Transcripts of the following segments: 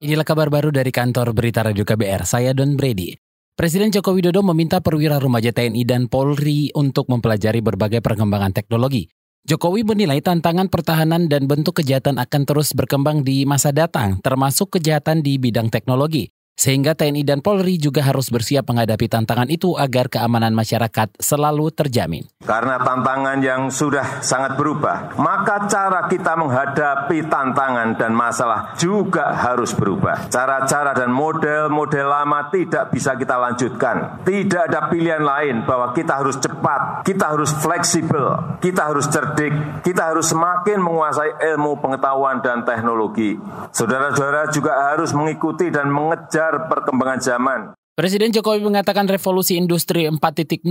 Inilah kabar baru dari kantor berita Radio KBR, saya Don Brady. Presiden Joko Widodo meminta perwira remaja TNI dan Polri untuk mempelajari berbagai perkembangan teknologi. Jokowi menilai tantangan pertahanan dan bentuk kejahatan akan terus berkembang di masa datang, termasuk kejahatan di bidang teknologi. Sehingga TNI dan Polri juga harus bersiap menghadapi tantangan itu agar keamanan masyarakat selalu terjamin. Karena tantangan yang sudah sangat berubah, maka cara kita menghadapi tantangan dan masalah juga harus berubah. Cara-cara dan model-model lama tidak bisa kita lanjutkan. Tidak ada pilihan lain bahwa kita harus cepat, kita harus fleksibel, kita harus cerdik, kita harus semakin menguasai ilmu pengetahuan dan teknologi. Saudara-saudara juga harus mengikuti dan mengejar perkembangan zaman. Presiden Jokowi mengatakan revolusi industri 4.0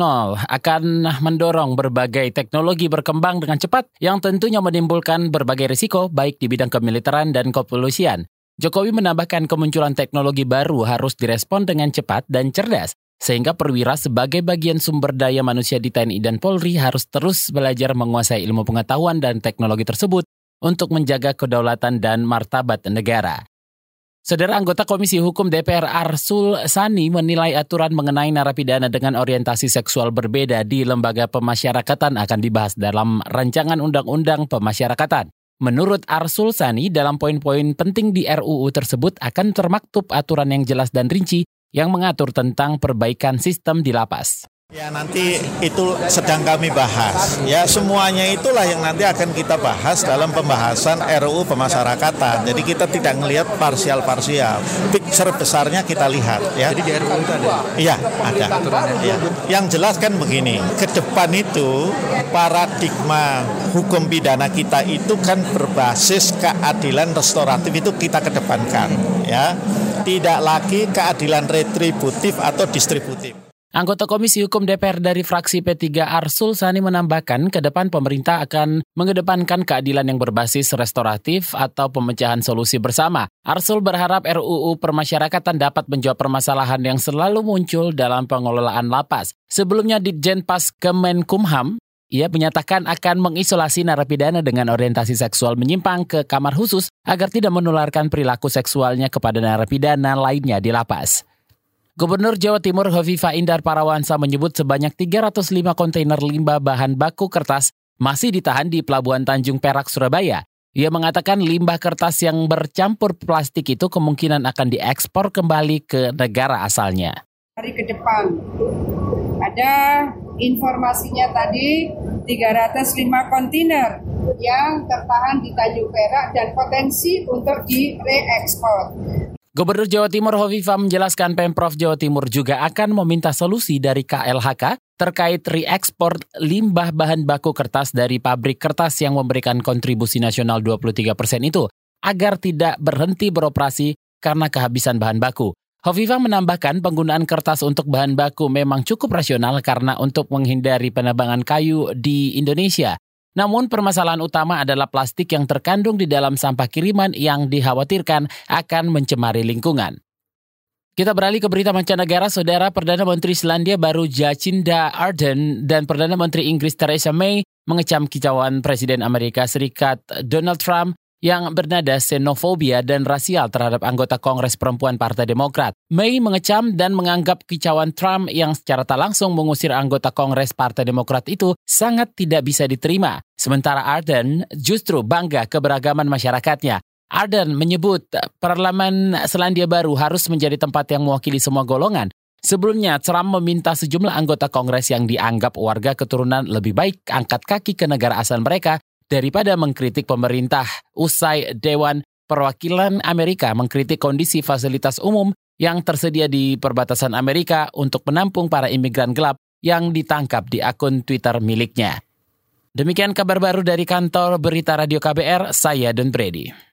akan mendorong berbagai teknologi berkembang dengan cepat yang tentunya menimbulkan berbagai risiko baik di bidang kemiliteran dan kepolisian. Jokowi menambahkan kemunculan teknologi baru harus direspon dengan cepat dan cerdas, sehingga perwira sebagai bagian sumber daya manusia di TNI dan Polri harus terus belajar menguasai ilmu pengetahuan dan teknologi tersebut untuk menjaga kedaulatan dan martabat negara. Saudara anggota Komisi Hukum DPR Arsul Sani menilai aturan mengenai narapidana dengan orientasi seksual berbeda di lembaga pemasyarakatan akan dibahas dalam rancangan undang-undang pemasyarakatan. Menurut Arsul Sani, dalam poin-poin penting di RUU tersebut akan termaktub aturan yang jelas dan rinci yang mengatur tentang perbaikan sistem di lapas. Ya nanti itu sedang kami bahas. Ya semuanya itulah yang nanti akan kita bahas dalam pembahasan RUU pemasyarakatan. Jadi kita tidak melihat parsial-parsial. Picture besarnya kita lihat. Ya. Jadi di RUU itu ada? Iya ada. Ya. Yang jelas kan begini. Ke depan itu paradigma hukum pidana kita itu kan berbasis keadilan restoratif itu kita kedepankan. Ya tidak lagi keadilan retributif atau distributif. Anggota Komisi Hukum DPR dari fraksi P3 Arsul Sani menambahkan ke depan pemerintah akan mengedepankan keadilan yang berbasis restoratif atau pemecahan solusi bersama. Arsul berharap RUU permasyarakatan dapat menjawab permasalahan yang selalu muncul dalam pengelolaan lapas. Sebelumnya Ditjen Pas Kemenkumham ia menyatakan akan mengisolasi narapidana dengan orientasi seksual menyimpang ke kamar khusus agar tidak menularkan perilaku seksualnya kepada narapidana lainnya di lapas. Gubernur Jawa Timur Hovifa Indar Parawansa menyebut sebanyak 305 kontainer limbah bahan baku kertas masih ditahan di Pelabuhan Tanjung Perak, Surabaya. Ia mengatakan limbah kertas yang bercampur plastik itu kemungkinan akan diekspor kembali ke negara asalnya. Hari ke depan ada informasinya tadi 305 kontainer yang tertahan di Tanjung Perak dan potensi untuk direekspor. Gubernur Jawa Timur Hovifa menjelaskan Pemprov Jawa Timur juga akan meminta solusi dari KLHK terkait reekspor limbah bahan baku kertas dari pabrik kertas yang memberikan kontribusi nasional 23 persen itu agar tidak berhenti beroperasi karena kehabisan bahan baku. Hovifa menambahkan penggunaan kertas untuk bahan baku memang cukup rasional karena untuk menghindari penebangan kayu di Indonesia. Namun permasalahan utama adalah plastik yang terkandung di dalam sampah kiriman yang dikhawatirkan akan mencemari lingkungan. Kita beralih ke berita mancanegara, Saudara Perdana Menteri Selandia Baru Jacinda Ardern dan Perdana Menteri Inggris Theresa May mengecam kicauan Presiden Amerika Serikat Donald Trump yang bernada xenofobia dan rasial terhadap anggota Kongres Perempuan Partai Demokrat. May mengecam dan menganggap kicauan Trump yang secara tak langsung mengusir anggota Kongres Partai Demokrat itu sangat tidak bisa diterima. Sementara Arden justru bangga keberagaman masyarakatnya. Arden menyebut Parlemen Selandia Baru harus menjadi tempat yang mewakili semua golongan. Sebelumnya, Trump meminta sejumlah anggota Kongres yang dianggap warga keturunan lebih baik angkat kaki ke negara asal mereka daripada mengkritik pemerintah usai Dewan Perwakilan Amerika mengkritik kondisi fasilitas umum yang tersedia di perbatasan Amerika untuk menampung para imigran gelap yang ditangkap di akun Twitter miliknya. Demikian kabar baru dari kantor Berita Radio KBR, saya Don Brady.